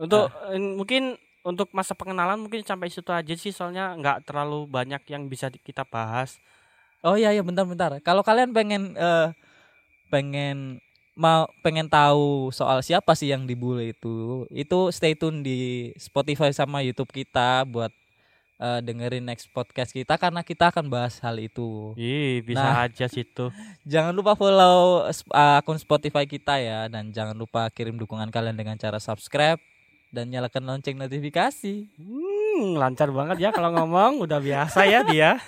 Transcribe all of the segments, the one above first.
Untuk eh, mungkin untuk masa pengenalan mungkin sampai situ aja sih soalnya nggak terlalu banyak yang bisa kita bahas. Oh iya iya bentar-bentar. Kalau kalian pengen eh, pengen mau pengen tahu soal siapa sih yang dibully itu, itu stay tune di Spotify sama YouTube kita buat eh, dengerin next podcast kita karena kita akan bahas hal itu. Ih, bisa Nah. aja situ. Jangan lupa follow akun Spotify kita ya dan jangan lupa kirim dukungan kalian dengan cara subscribe dan nyalakan lonceng notifikasi. Hmm, lancar banget ya kalau ngomong, udah biasa ya dia.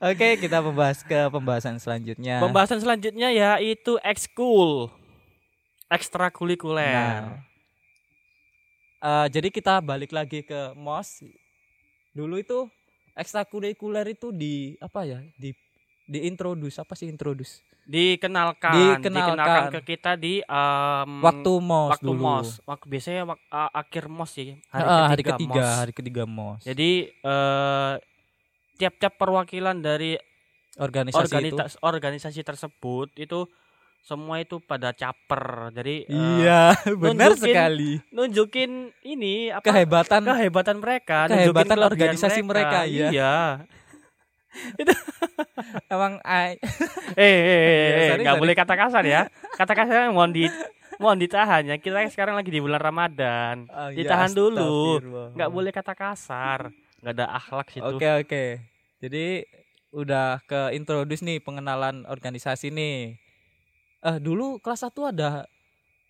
Oke, kita membahas ke pembahasan selanjutnya. Pembahasan selanjutnya yaitu ekskul. Ekstrakurikuler. Nah, eh, jadi kita balik lagi ke MOS. Dulu itu ekstrakurikuler itu di apa ya? Di di introduce apa sih introduce? Dikenalkan, Dikenalkan. ke kita di em, Waktu MOS waktu dulu. mos. Waktu biasanya wak- a- akhir mos sih, hari Ah, ketiga, hari ketiga, mos. hari ketiga MOS. Jadi eh tiap-tiap perwakilan dari organisasi itu. organisasi organisasi tersebut itu semua itu pada caper. Jadi eh, Iya, benar nunjukin sekali. nunjukin ini apa Kehebatan kehebatan mereka, Kehebatan organisasi mereka, iya. Iya. emang ai- Eh, eh, eh, eh, sorry, nggak sorry. boleh kata kasar ya. Kata kasar mohon di mohon ditahan ya. Kita sekarang lagi di bulan Ramadan. Oh, iya, Ditahan dulu. astagfirullah. Nggak boleh kata kasar. Nggak ada akhlak situ. Oke, oke. Jadi udah ke introduce nih pengenalan organisasi nih. Eh dulu kelas 1 ada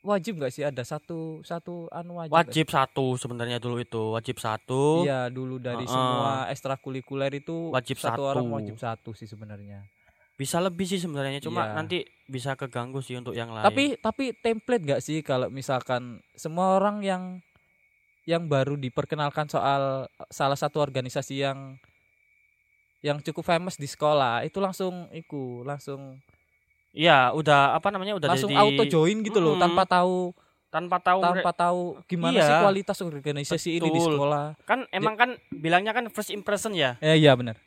wajib nggak sih ada satu satu anu wajib? nggak Wajib satu sebenarnya dulu itu. Wajib satu. Iya, dulu dari Heeh. semua ekstrakurikuler itu Wajib satu, satu. orang wajib satu sih sebenarnya. Bisa lebih sih sebenarnya. Cuma Iya. nanti bisa keganggu sih untuk yang lain. Tapi tapi template gak sih kalau misalkan semua orang yang yang baru diperkenalkan soal salah satu organisasi yang yang cukup famous di sekolah itu langsung iku langsung Iya, udah apa namanya udah langsung jadi auto join gitu loh Mm-mm. tanpa tahu tanpa tahu tanpa tahu gimana Iya. sih kualitas organisasi ini di Betul. sekolah. kan emang kan bilangnya kan first impression ya. Eh iya benar.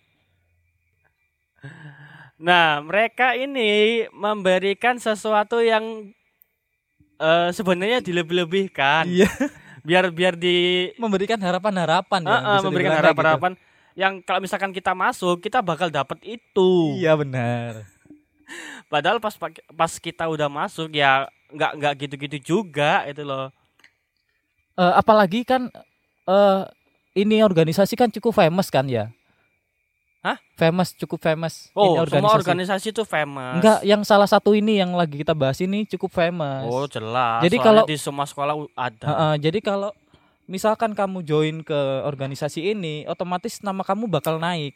Nah, mereka ini memberikan sesuatu yang eh sebenarnya dilebih-lebihkan. Iya, Biar biar di memberikan harapan-harapan ya. Eh, bisa memberikan gitu. harapan-harapan yang kalau misalkan kita masuk, kita bakal dapat itu. Iya benar. Padahal pas pas kita udah masuk ya nggak nggak gitu-gitu juga itu loh. Eh, apalagi kan eh ini organisasi kan cukup famous kan ya? Hah? Famous, cukup famous. Oh, ini semua organisasi itu famous. Enggak, yang salah satu ini yang lagi kita bahas ini cukup famous. Oh, jelas. Jadi Soalnya kalau- di semua sekolah ada. Heeh, jadi kalau misalkan kamu join ke organisasi ini, otomatis nama kamu bakal naik.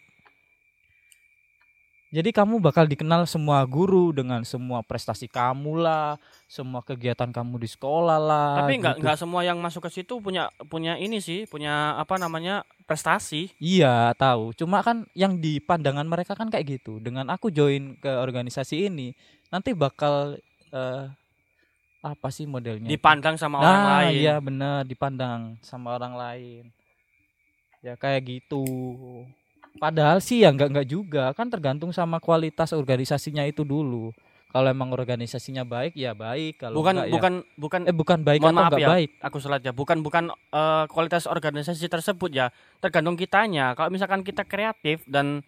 Jadi kamu bakal dikenal semua guru dengan semua prestasi kamu lah, semua kegiatan kamu di sekolah lah. Tapi nggak gitu. nggak semua yang masuk ke situ punya punya ini sih, punya apa namanya prestasi. Iya tahu. Cuma kan yang di pandangan mereka kan kayak gitu. Dengan aku join ke organisasi ini, nanti bakal eh, apa sih modelnya? Dipandang sama orang nah, lain. iya benar dipandang sama orang lain. Ya kayak gitu. Padahal sih ya nggak nggak juga kan tergantung sama kualitas organisasinya itu dulu. Kalau emang organisasinya baik ya baik. Kalau bukan enggak, ya- bukan bukan eh bukan baik mohon atau maaf enggak ya. baik. aku salah aja. Bukan bukan eh, kualitas organisasi tersebut ya. Tergantung kitanya. Kalau misalkan kita kreatif dan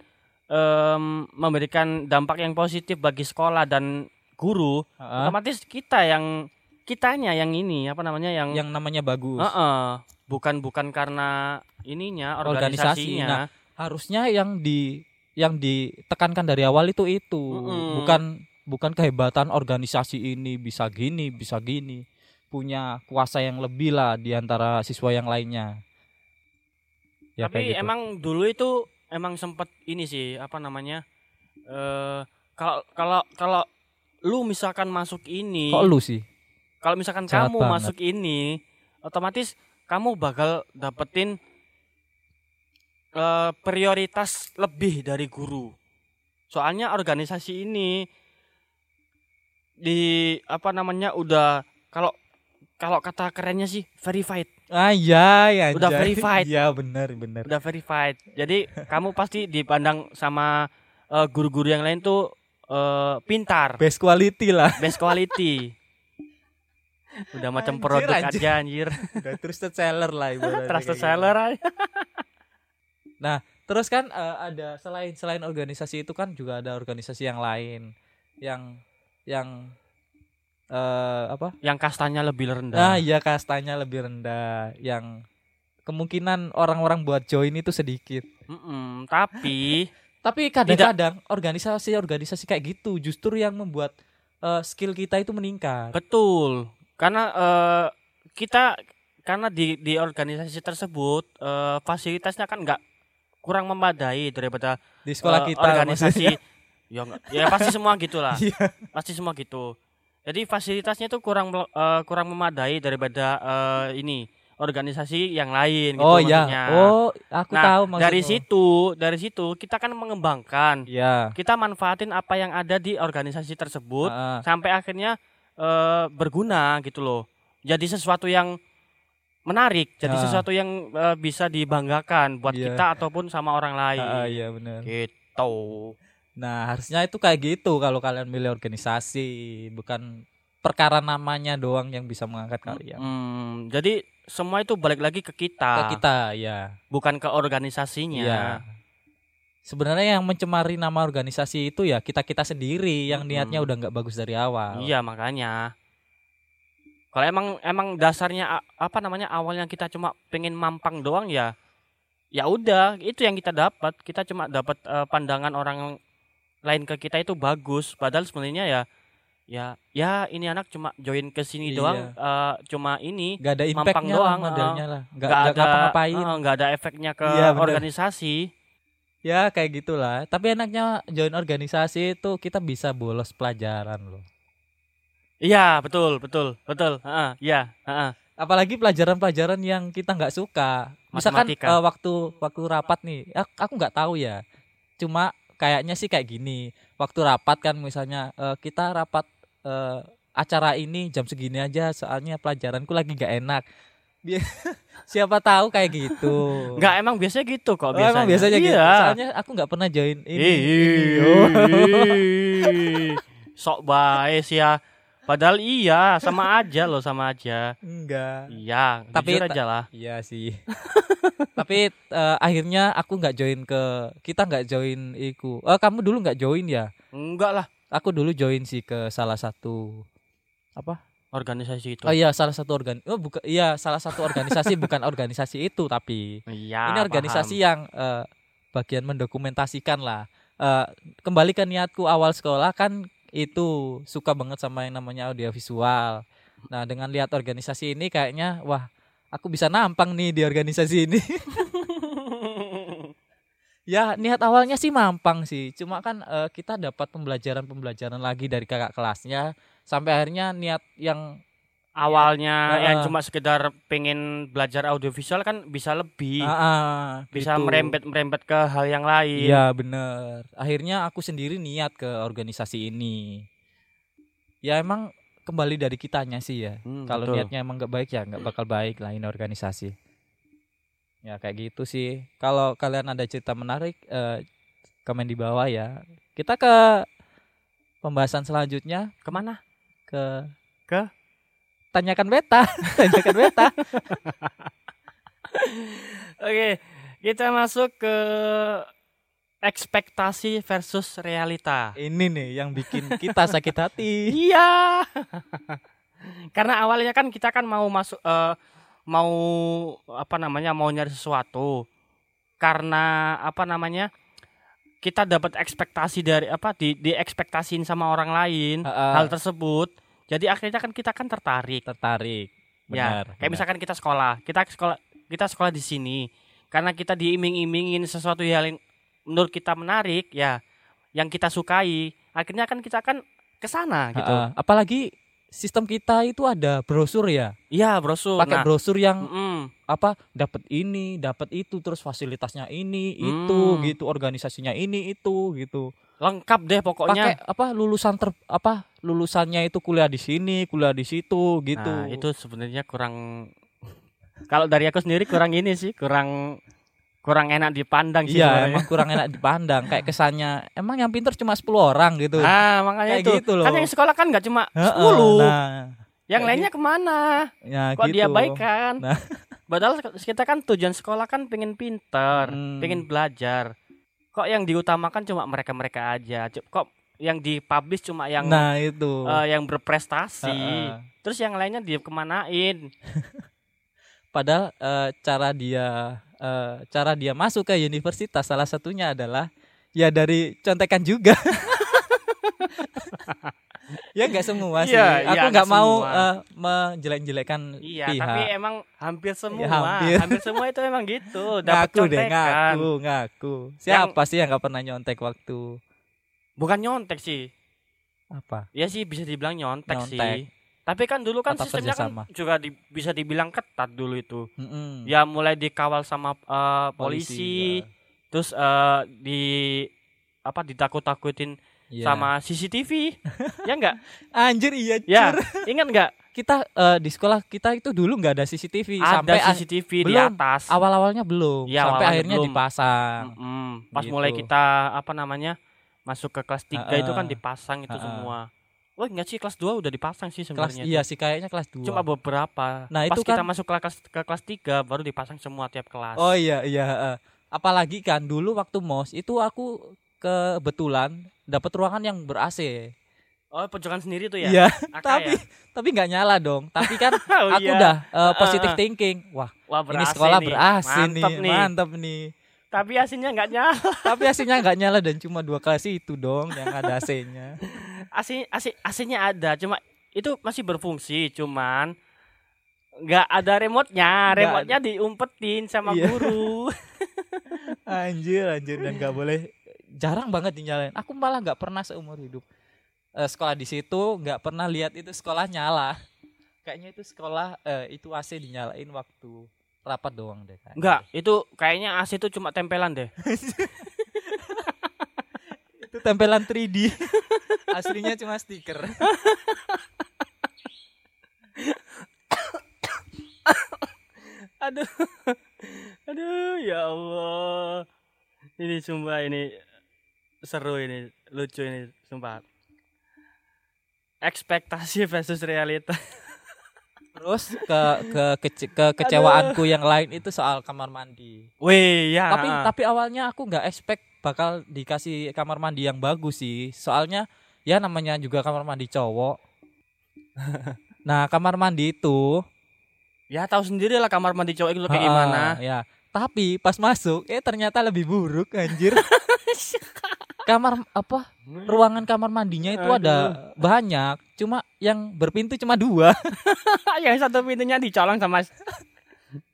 em, memberikan dampak yang positif bagi sekolah dan guru, Heeh. otomatis kita yang kitanya yang ini apa namanya yang Yang namanya bagus. Heeh. bukan bukan karena ininya Organisasi. organisasinya. Nah, harusnya yang di yang ditekankan dari awal itu itu Mm-mm. bukan bukan kehebatan organisasi ini bisa gini bisa gini punya kuasa yang lebih lah di antara siswa yang lainnya ya Tapi gitu. emang dulu itu emang sempet ini sih apa namanya? eh kalau kalau kalau lu misalkan masuk ini, kok lu sih kalau misalkan kamu banget. masuk ini, otomatis kamu bakal dapetin eh prioritas lebih dari guru. Soalnya organisasi ini di apa namanya udah kalau kalau kata kerennya sih verified. Ah iya, ya. Udah verified. Iya, benar, benar. Udah verified. Jadi kamu pasti dipandang sama eh, guru-guru yang lain tuh eh, pintar, Best quality lah. best quality. Udah macam Anjir, produk anjir. aja anjir. Udah trusted seller lah ibaratnya Trusted gitu. seller aja. Terus kan eh, ada selain selain organisasi itu kan juga ada organisasi yang lain yang yang eh apa? Yang kastanya lebih rendah. Nah, iya kastanya lebih rendah yang kemungkinan orang-orang buat join itu sedikit. Mm-mm, tapi Tapi kadang-kadang organisasi-organisasi kayak gitu justru yang membuat eh, skill kita itu meningkat. betul. Karena eh, kita karena di di organisasi tersebut eh, fasilitasnya kan nggak kurang memadai daripada Di sekolah eh, kita organisasi maksudnya. ya nggak- ya pasti semua gitulah Iya. pasti semua gitu jadi fasilitasnya itu kurang eh, kurang memadai daripada eh, ini organisasi yang lain gitu Oh iya. maksudnya. Oh, aku nah tahu maksudmu. dari situ dari situ kita kan mengembangkan Iya. kita manfaatin apa yang ada di organisasi tersebut Heeh. sampai akhirnya eh, berguna gitu loh jadi sesuatu yang menarik jadi Ah. sesuatu yang eh, bisa dibanggakan buat Iya. kita ataupun sama orang lain Heeh, iya benar. gitu Nah, harusnya itu kayak gitu kalau kalian milih organisasi, bukan perkara namanya doang yang bisa mengangkat kalian. Hmm, jadi semua itu balik lagi ke Ke kita, kita, ya. bukan ke organisasinya. Iya. Sebenarnya yang mencemari nama organisasi itu ya kita-kita sendiri yang Mm-mm. niatnya udah nggak bagus dari awal. Iya, makanya. Kalau emang emang dasarnya apa namanya awalnya kita cuma pengen mampang doang ya, ya udah itu yang kita dapat. Kita cuma dapat eh, pandangan orang lain ke kita itu bagus. Padahal sebenarnya ya, ya, ya ini anak cuma join ke sini Iya. doang, eh, cuma ini Gak ada Mampang impactnya lah doang, modelnya lah. Gak, nggak nggak ada ngapa-ngapain. eh, nggak ada efeknya ke Iya, bener. organisasi. Ya kayak gitulah. Tapi enaknya join organisasi itu kita bisa bolos pelajaran loh. Iya, betul, betul, betul. Heeh, iya, heeh. apalagi pelajaran-pelajaran yang kita nggak suka misalkan Matematika. eh, waktu waktu rapat nih ak- aku nggak tahu ya cuma kayaknya sih kayak gini waktu rapat kan misalnya eh, kita rapat eh, acara ini jam segini aja soalnya pelajaranku lagi nggak enak siapa tahu kayak gitu Enggak, emang biasanya gitu kok Oh, biasanya. emang biasanya gitu Iya. soalnya aku nggak pernah join ini, ini. Oh. Sok baik sih ya. Padahal iya, sama aja loh, sama aja. enggak Iya, Tapi jujur aja lah. Iya sih. Tapi eh, akhirnya aku nggak join ke kita nggak join iku. Oh, kamu dulu nggak join ya? Enggak lah, Aku dulu join sih ke salah satu apa? organisasi itu. Oh iya, salah satu organ. Oh bukan iya, salah satu organisasi bukan organisasi itu tapi Iya, ini organisasi yang eh, bagian mendokumentasikan lah. Eh, kembali ke niatku awal sekolah kan itu suka banget sama yang namanya audiovisual. Nah, dengan lihat organisasi ini kayaknya wah, aku bisa nampang nih di organisasi ini. Ya niat awalnya sih mampang sih, cuma kan eh, kita dapat pembelajaran-pembelajaran lagi dari kakak kelasnya sampai akhirnya niat yang Awalnya Heeh. yang cuma sekedar pengen belajar audiovisual kan bisa lebih. Ah, ah, bisa gitu. merembet-merembet ke hal yang lain. Iya bener. Akhirnya aku sendiri niat ke organisasi ini. Ya emang kembali dari kitanya sih ya. Hmm, Kalau niatnya emang nggak baik ya nggak bakal baik lah ini organisasi. Ya kayak gitu sih. Kalau kalian ada cerita menarik, eh, komen di bawah ya. Kita ke pembahasan selanjutnya Ke mana? ke Ke? Tanyakan beta, tanyakan beta. Oke, kita masuk ke ekspektasi versus realita. Ini nih yang bikin kita sakit hati. Iya. Karena awalnya kan kita kan mau masuk eh, mau apa namanya mau nyari sesuatu. Karena apa namanya? Kita dapat ekspektasi dari apa di diekspektasiin sama orang lain Heeh. hal tersebut. Jadi akhirnya kan kita kan tertarik. Tertarik. ya, Benar. kayak benar. misalkan kita sekolah, kita sekolah kita sekolah di sini. Karena kita diiming-imingin sesuatu yang menurut kita menarik ya, yang kita sukai, akhirnya kan kita kan ke sana gitu. Heeh. Apalagi sistem kita itu ada brosur ya. Iya, brosur. Pakai Nah, brosur yang mm-mm. apa dapat ini, dapat itu, terus fasilitasnya ini, Hmm. itu gitu, organisasinya ini, itu gitu. Lengkap deh Pakai pokoknya. apa lulusan ter apa lulusannya itu kuliah di sini, kuliah di situ gitu. Nah, itu sebenarnya kurang Kalau dari aku sendiri kurang ini sih, kurang kurang enak dipandang sih Iya, sebenarnya. emang kurang enak dipandang. Kayak kesannya emang yang pinter cuma 10 orang gitu. Ah, makanya Kayak itu. gitu loh. Kan yang sekolah kan nggak cuma 10. Nah, yang lainnya ke mana? ya Kok gitu. diabaikan? Nah. Padahal kita kan tujuan sekolah kan pengen pinter, Hmm. pengen belajar. Kok yang diutamakan cuma mereka-mereka aja? Kok yang dipublish cuma yang Nah, itu. eh, yang berprestasi. Heeh. Terus yang lainnya dia kemanain? Padahal eh, cara dia eh, cara dia masuk ke universitas salah satunya adalah ya dari contekan juga. ya nggak semua sih. Iya, Aku iya, nggak nggak mau semua. eh, menjelek-jelekan Iya, pihak. tapi emang hampir semua, hampir. hampir. semua itu emang gitu. Dapat ngaku deh, ngaku, ngaku. Siapa sih yang nggak pernah nyontek waktu Bukan nyontek sih. apa? Ya sih bisa dibilang nyontek, Nyontek. sih. Tapi kan dulu kan Atau sistemnya kan juga di- bisa dibilang ketat dulu itu. Mm-mm. Ya mulai dikawal sama eh, polisi, terus eh, di apa ditakut-takutin Iya. sama CCTV. ya enggak? Anjir iya, Ya, ingat enggak? Kita eh, di sekolah kita itu dulu nggak ada CCTV sampai Ada ah- CCTV di belum. atas. awal-awalnya belum, Iya, sampai awalnya akhirnya belum. dipasang. Mm-mm. Pas Gitu. mulai kita apa namanya? masuk ke kelas 3 itu kan dipasang itu Ha-ha. semua. Wah, enggak sih kelas 2 udah dipasang sih Kelas sebenarnya. iya sih kayaknya kelas 2. Cuma beberapa. Nah, Pas itu kita kan- masuk ke kelas ke kelas 3 baru dipasang semua tiap kelas. Oh iya iya. Apalagi kan dulu waktu MOS itu aku kebetulan dapat ruangan yang ber AC. Oh, pojokan sendiri tuh ya? Iya, tapi ya? tapi nggak nyala dong. Tapi kan Oh, aku iya. udah uh, positive thinking. Wah, Wah, ini sekolah nih. ber AC Mantep nih, mantap nih. Tapi AC-nya nggak nyala. Tapi AC-nya nggak nyala dan cuma dua kelas itu dong yang ada AC-nya. AC AC AC-nya ada, cuma itu masih berfungsi, cuman nggak ada remote-nya. Remote-nya diumpetin sama Iya. guru. Anjir, anjir dan nggak boleh jarang banget dinyalain. Aku malah nggak pernah seumur hidup eh, sekolah di situ nggak pernah lihat itu sekolah nyala. Kayaknya itu sekolah eh, itu AC dinyalain waktu rapat doang deh. kayaknya. Enggak, itu kayaknya AC itu cuma tempelan deh. Itu tempelan 3D. Aslinya cuma stiker. Aduh. Aduh, ya Allah. Ini sumpah ini seru ini, lucu ini sumpah. Ekspektasi versus realita. Terus ke ke kece- ke kecewaanku yang lain itu soal kamar mandi. Wih, ya. Tapi tapi awalnya aku nggak expect bakal dikasih kamar mandi yang bagus sih. Soalnya ya namanya juga kamar mandi cowok. nah, kamar mandi itu ya tahu sendiri lah kamar mandi cowok itu kayak gimana. Ya. Tapi pas masuk eh ternyata lebih buruk anjir. kamar apa? Ruangan kamar mandinya itu ada banyak, cuma yang berpintu cuma dua. yang satu pintunya dicolong sama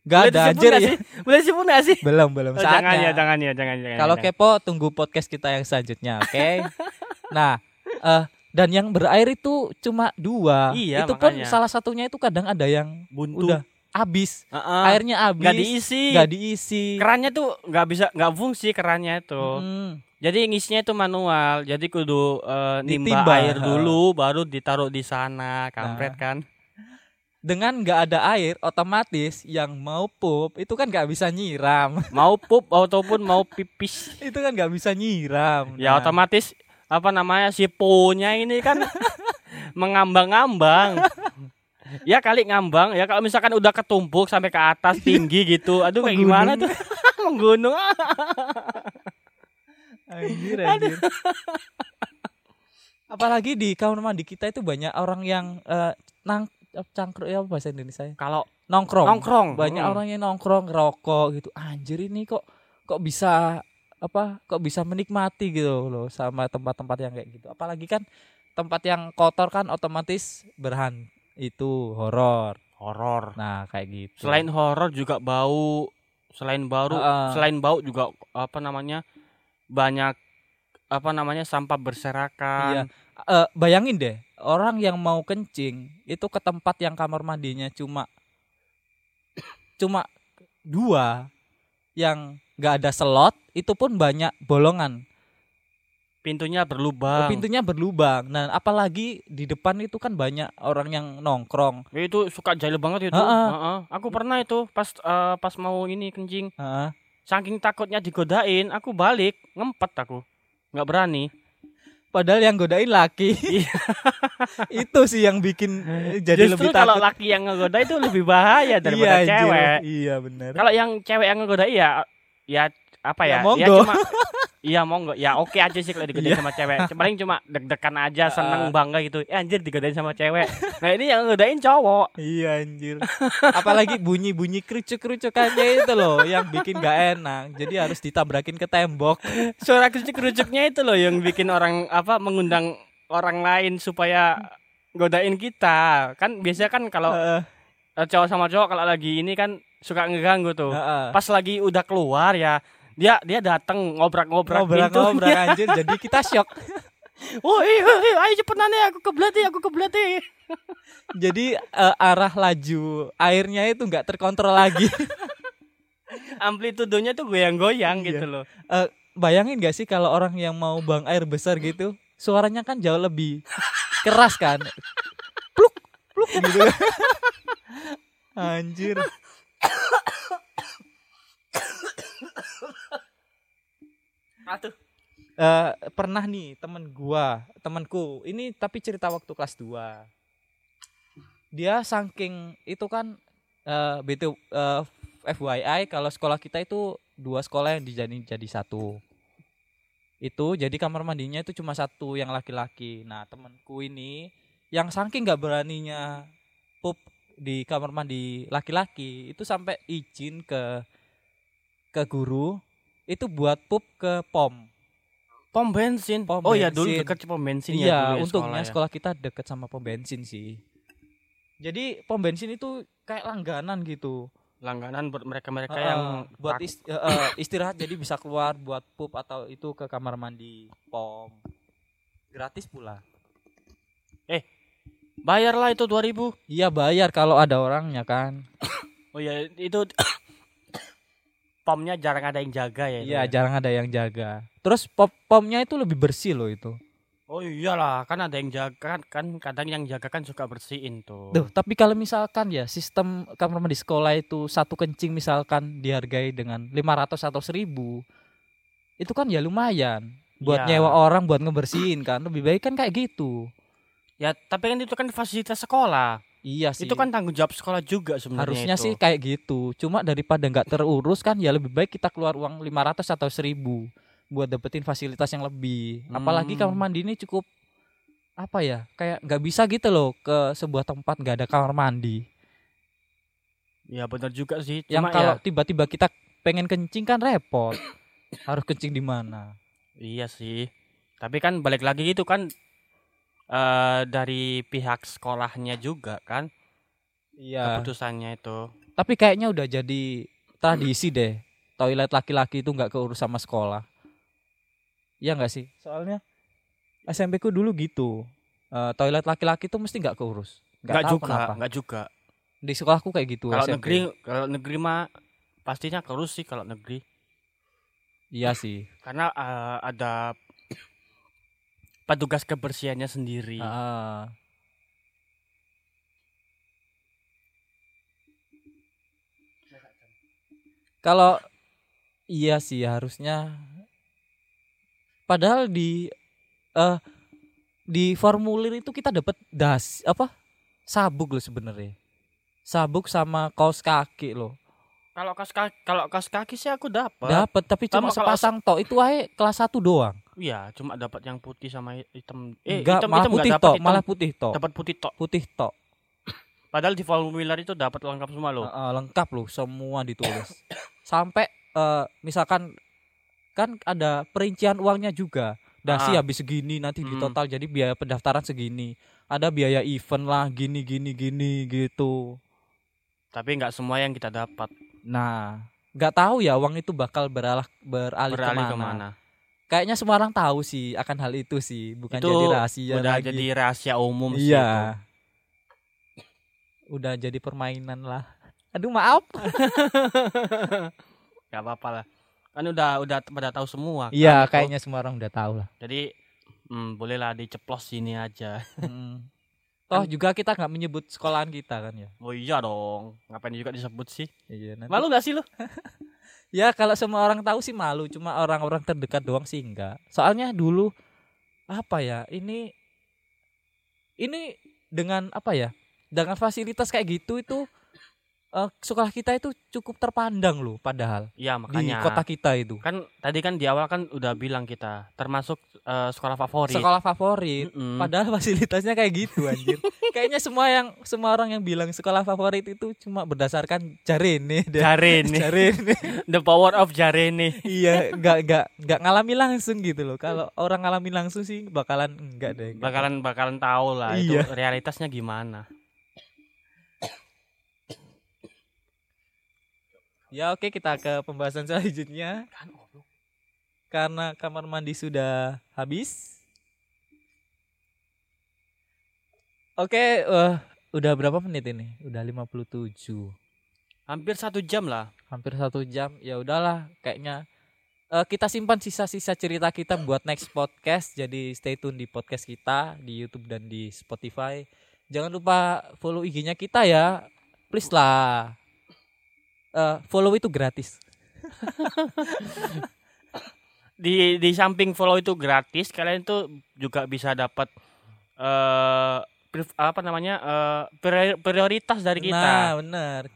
Gak ada anjir ya. sih? Boleh disebut nggak sih? Belum belum Oh, jangan ya, jangan ya, jangan jangan. Kalau jangan. kepo tunggu podcast kita yang selanjutnya, oke? nah, eh dan yang berair itu cuma dua. Iya, itu pun makanya. salah satunya itu kadang ada yang buntu. udah habis. Heeh. Airnya habis. nggak diisi. nggak diisi. Kerannya tuh nggak bisa nggak fungsi kerannya itu. Hmm. Jadi ngisinya itu manual. Jadi kudu eh, nimba Ditimba, air dulu baru ditaruh di sana, kampret Nah. kan. Dengan nggak ada air, otomatis yang mau pup itu kan nggak bisa nyiram. Mau pup ataupun mau pipis. itu kan nggak bisa nyiram. Ya Nah, otomatis apa namanya si po-nya ini kan mengambang-ambang. Ya kali ngambang ya kalau misalkan udah ketumpuk sampai ke atas tinggi gitu. Aduh kayak gimana tuh? Menggunung. Anjir, anjir. Apalagi di kamar mandi kita itu banyak orang yang eh, nang cangkruk ya bahasa Indonesia ya? Kalau nongkrong. nongkrong, Banyak Mm. orang yang nongkrong ngerokok gitu. Anjir ini kok kok bisa apa? Kok bisa menikmati gitu loh sama tempat-tempat yang kayak gitu. Apalagi kan tempat yang kotor kan otomatis berhan itu horor. horor. Nah, kayak gitu. Selain horor juga bau. Selain baru, Heeh. selain bau juga apa namanya banyak apa namanya sampah Iya. berserakan. Eh, bayangin deh, orang yang mau kencing itu ke tempat yang kamar mandinya cuma cuma dua yang nggak ada slot itu pun banyak bolongan pintunya berlubang. pintunya berlubang. Nah, apalagi di depan itu kan banyak orang yang nongkrong. Itu suka jahil banget itu. Ha-ha. Heeh. Aku pernah itu pas eh, pas mau ini kencing. Heeh. Saking takutnya digodain, aku balik ngempet aku. nggak berani. Padahal yang godain laki. Iya. itu sih yang bikin jadi Justru lebih kalau takut. laki yang ngegoda itu lebih bahaya daripada anjir. cewek. Iya benar. Kalau yang cewek yang ngegoda ya ya apa Ya, ya? monggo. cuma Iya monggo. Ya oke aja sih kalau digodain Iya. sama cewek. Paling cuma deg-degan aja, seneng bangga gitu. Eh anjir digodain sama cewek. Nah ini yang ngegodain cowok. Iya anjir. Apalagi bunyi-bunyi kerucuk-kerucukannya itu loh yang bikin gak enak. Jadi harus ditabrakin ke tembok. Suara kerucuk-kerucuknya itu loh yang bikin orang apa mengundang orang lain supaya godain kita. Kan biasanya kan kalau eh, cowok sama cowok kalau lagi ini kan suka ngeganggu tuh. Heeh. Pas lagi udah keluar ya dia dia datang ngobrak-ngobrak Ngobrol-ngobrol pintunya. anjir. Jadi kita shock. Iya, ayo cepetan deh aku kebelat aku kebelat Jadi eh, arah laju airnya itu nggak terkontrol lagi. Amplitudenya tuh goyang-goyang Iya. gitu loh. Eh, bayangin gak sih kalau orang yang mau buang air besar gitu, suaranya kan jauh lebih keras kan. Pluk, pluk gitu. Anjir. Atuh. Eh, pernah nih temen gua, temenku. Ini tapi cerita waktu kelas 2. Dia saking itu kan eh BT eh, FYI kalau sekolah kita itu dua sekolah yang dijadiin jadi satu. Itu jadi kamar mandinya itu cuma satu yang laki-laki. Nah, temenku ini yang saking nggak beraninya pup di kamar mandi laki-laki itu sampai izin ke ke guru itu buat pup ke pom. Pom bensin. Pom oh iya dulu bensin. deket pom bensin iya, ya dulu ya untungnya sekolah, sekolah, kita deket sama pom bensin sih. Jadi pom bensin itu kayak langganan gitu. ya. Langganan buat mereka-mereka Heeh, yang buat tak- is- eh, eh, istirahat jadi bisa keluar buat pup atau itu ke kamar mandi pom. Gratis pula. bayarlah itu 2000. Iya bayar kalau ada orangnya kan. Oh iya itu pomnya jarang ada yang jaga ya. Iya ya? jarang ada yang jaga. Terus pom pomnya itu lebih bersih loh itu. Oh iyalah, kan ada yang jaga kan, kan kadang yang jaga kan suka bersihin tuh. Duh, tapi kalau misalkan ya sistem kamar mandi sekolah itu satu kencing misalkan dihargai dengan 500 atau 1000 itu kan ya lumayan buat Ya. nyewa orang buat ngebersihin kan lebih baik kan kayak gitu Ya, tapi kan itu kan fasilitas sekolah. Iya sih Itu kan tanggung jawab sekolah juga sebenarnya harusnya itu. sih kayak gitu cuma daripada nggak terurus kan ya lebih baik kita keluar uang 500 atau 1000 buat dapetin fasilitas yang lebih apalagi Hmm. kamar mandi ini cukup apa ya kayak nggak bisa gitu loh ke sebuah tempat nggak ada kamar mandi Ya benar juga sih. yang Cuma kalau ya, tiba-tiba kita pengen kencing kan repot harus kencing di mana iya sih. Tapi kan balik lagi itu kan eh dari pihak sekolahnya juga kan iya keputusannya itu. tapi kayaknya udah jadi tradisi deh toilet laki-laki itu nggak keurus sama sekolah Iya nggak sih soalnya SMP ku dulu gitu Eh, toilet laki-laki tuh mesti nggak keurus Enggak tahu juga, enggak juga. di sekolahku kayak gitu Kalau SMP. negeri kalau negeri mah pastinya kerus sih kalau negeri. iya sih Karena eh, ada petugas kebersihannya sendiri. Ah. Kalau iya sih harusnya padahal di eh di formulir itu kita dapat das apa sabuk loh sebenarnya sabuk sama kaos kaki loh Kalau kaos kaki, kalau kaos kaki sih aku dapat. dapat tapi cuma kalau sepasang tok itu aja kelas 1 doang Iya, cuma dapat yang putih sama hitam. Eh, enggak hitam, malah hitam putih tok hitam malah putih tok dapat putih tok. putih tok Padahal di formulir itu dapat lengkap semua loh. Heeh, lengkap loh semua ditulis sampai eh, misalkan kan ada perincian uangnya juga dasi Ah. habis segini nanti di Hmm. total jadi biaya pendaftaran segini ada biaya event lah gini gini gini gitu Tapi nggak semua yang kita dapat. Nah nggak tahu ya uang itu bakal beralah beralih, Beralih ke mana. ke mana? kayaknya semua orang tahu sih akan hal itu sih bukan Itu jadi rahasia Udah lagi jadi rahasia umum sih itu. iya udah jadi permainan lah aduh maaf Gak apa-apa lah. Kan udah udah pada tahu semua. kan Iya, itu. kayaknya semua orang udah tahu lah. Jadi hmm, bolehlah diceplos sini aja. Mm. Toh juga kita nggak menyebut sekolahan kita kan ya. Oh iya dong. Ngapain juga disebut sih? Iya, nanti- Malu gak sih lu? Ya kalau semua orang tahu sih malu, cuma orang-orang terdekat doang sih enggak. Soalnya dulu apa ya? Ini ini dengan apa ya? Dengan fasilitas kayak gitu itu eh, sekolah kita itu cukup terpandang loh padahal Iya, di makanya. kota kita itu. Kan tadi kan di awal kan udah bilang kita termasuk eh, sekolah favorit. Sekolah favorit. Mm-mm. Padahal fasilitasnya kayak gitu anjir. Kayaknya semua yang semua orang yang bilang sekolah favorit itu cuma berdasarkan jarene deh. Jarene. Jarene. The power of Jarene. iya, enggak enggak enggak ngalami langsung gitu loh. Kalau orang ngalami langsung sih bakalan enggak deh. enggak. Bakalan bakalan tahu lah Iya. itu realitasnya gimana. Ya oke kita ke pembahasan selanjutnya Kan karena kamar mandi sudah habis. Oke, eh, udah berapa menit ini? Udah 57. Hampir satu jam lah. hampir satu jam ya udahlah kayaknya eh, kita simpan sisa-sisa cerita kita buat next podcast jadi stay tune di podcast kita di YouTube dan di Spotify jangan lupa follow IG-nya kita ya please lah Eh, follow itu gratis Di di samping follow itu gratis, kalian tuh juga bisa dapat pri- apa namanya? priori- prioritas dari kita. nah bener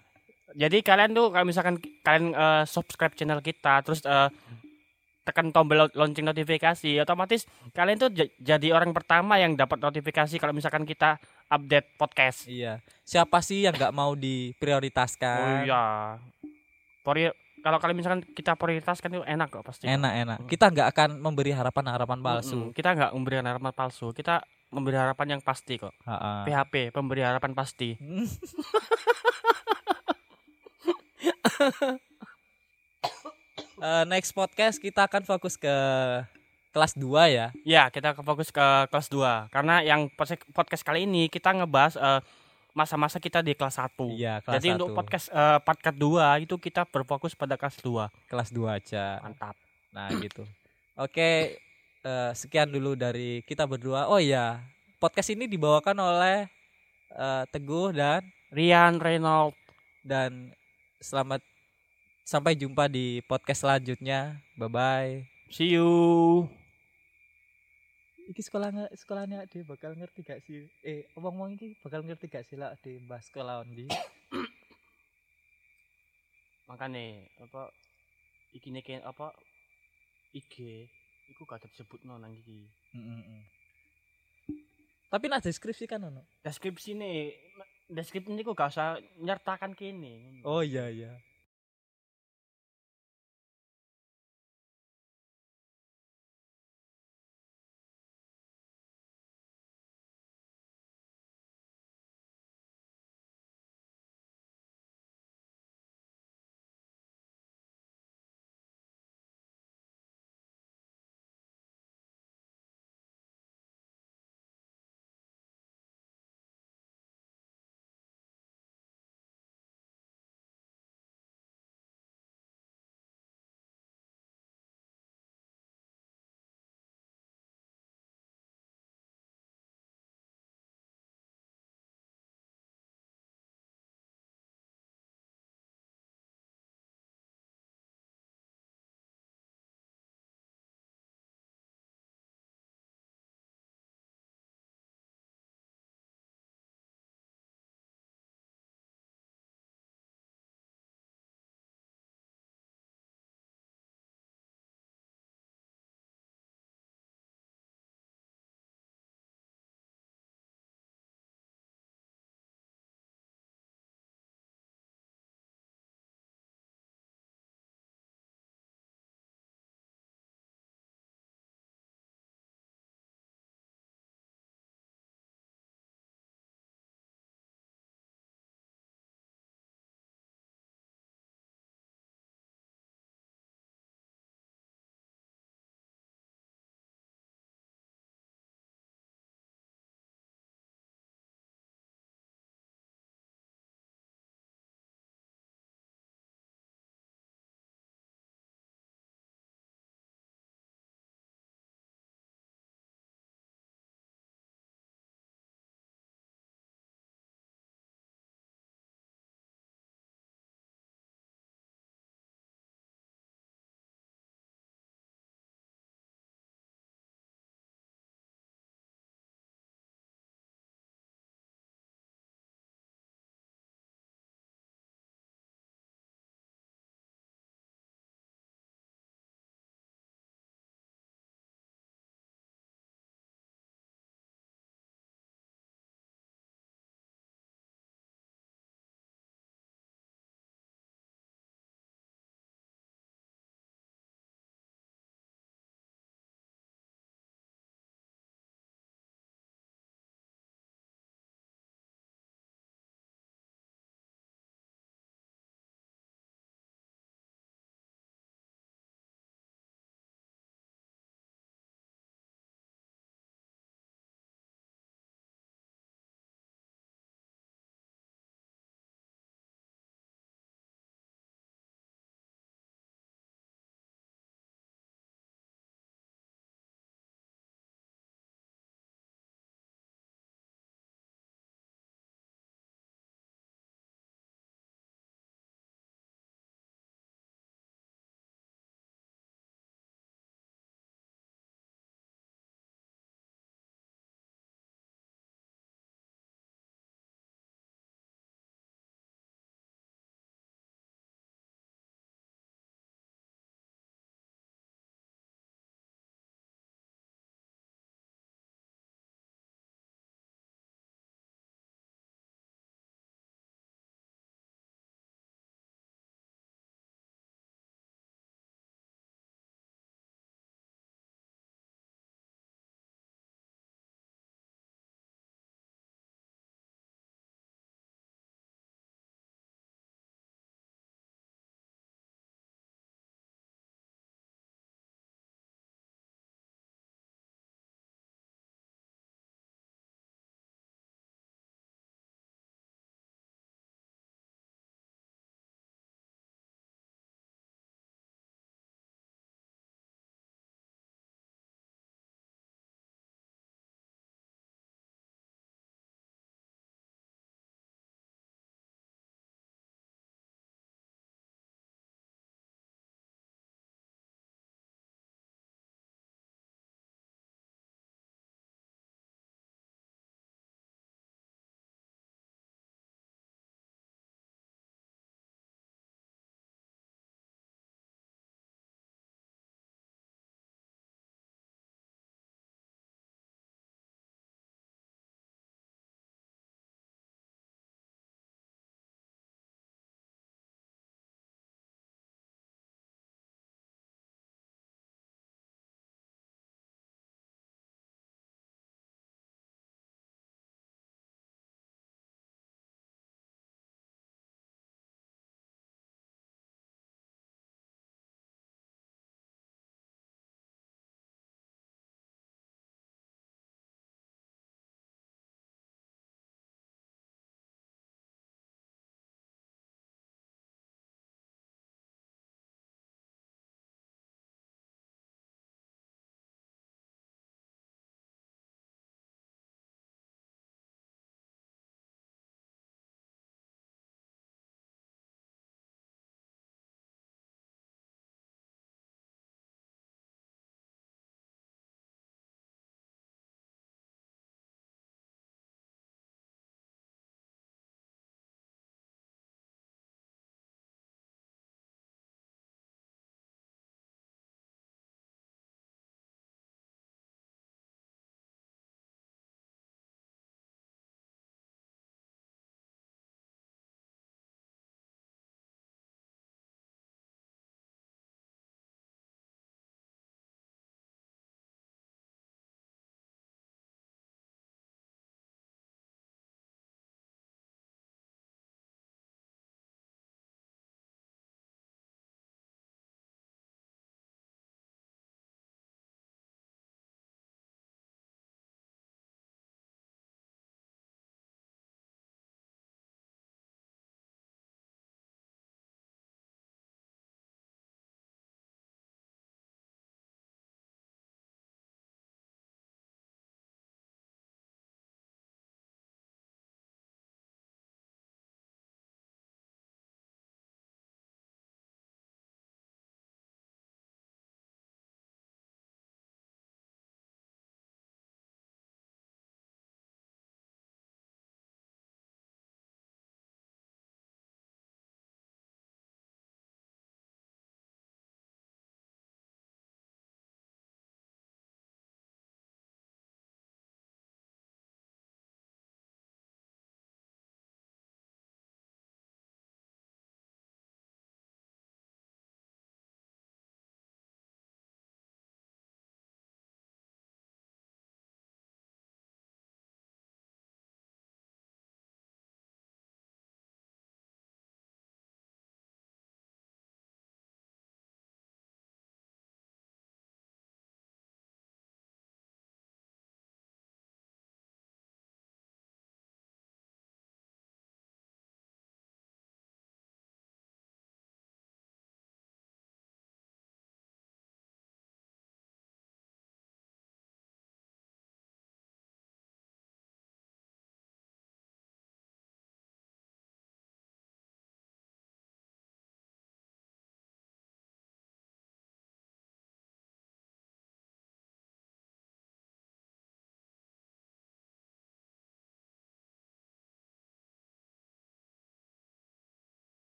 Jadi kalian tuh kalau misalkan kalian eh, subscribe channel kita, terus eh, tekan tombol lo- lonceng notifikasi, otomatis kalian tuh jadi orang pertama yang dapat notifikasi kalau misalkan kita update podcast. iya siapa sih yang nggak mau Oh diprioritaskan iya. Prior- kalau kalian misalkan kita prioritaskan itu enak kok pasti. enak enak kita nggak akan memberi harapan-harapan palsu Mm-mm. Kita nggak memberikan harapan palsu, kita memberi harapan yang pasti kok. Ha-ha. PHP, pemberi harapan pasti. Eh, next podcast kita akan fokus ke kelas 2 ya. Ya, kita fokus ke kelas 2 karena yang podcast kali ini kita ngebahas eh, masa-masa kita di kelas 1. Iya, kelas Jadi untuk 1. podcast eh, part kedua itu kita berfokus pada kelas 2. kelas 2 aja. Mantap. Nah, gitu. Oke, eh, sekian dulu dari kita berdua. Oh iya, podcast ini dibawakan oleh eh, Teguh dan Rian Reynolds dan selamat sampai jumpa di podcast selanjutnya. Bye bye. See you. Iki sekolah sekolahnya dia bakal ngerti gak sih? Eh, omong-omong iki bakal ngerti gak sih lah di bahas sekolah di? Makanya apa iki nih apa IG iku gak disebut nang iki. Tapi nak deskripsi kan ono. Deskripsi nih deskripsi ini kok gak usah nyertakan kini. Oh iya iya.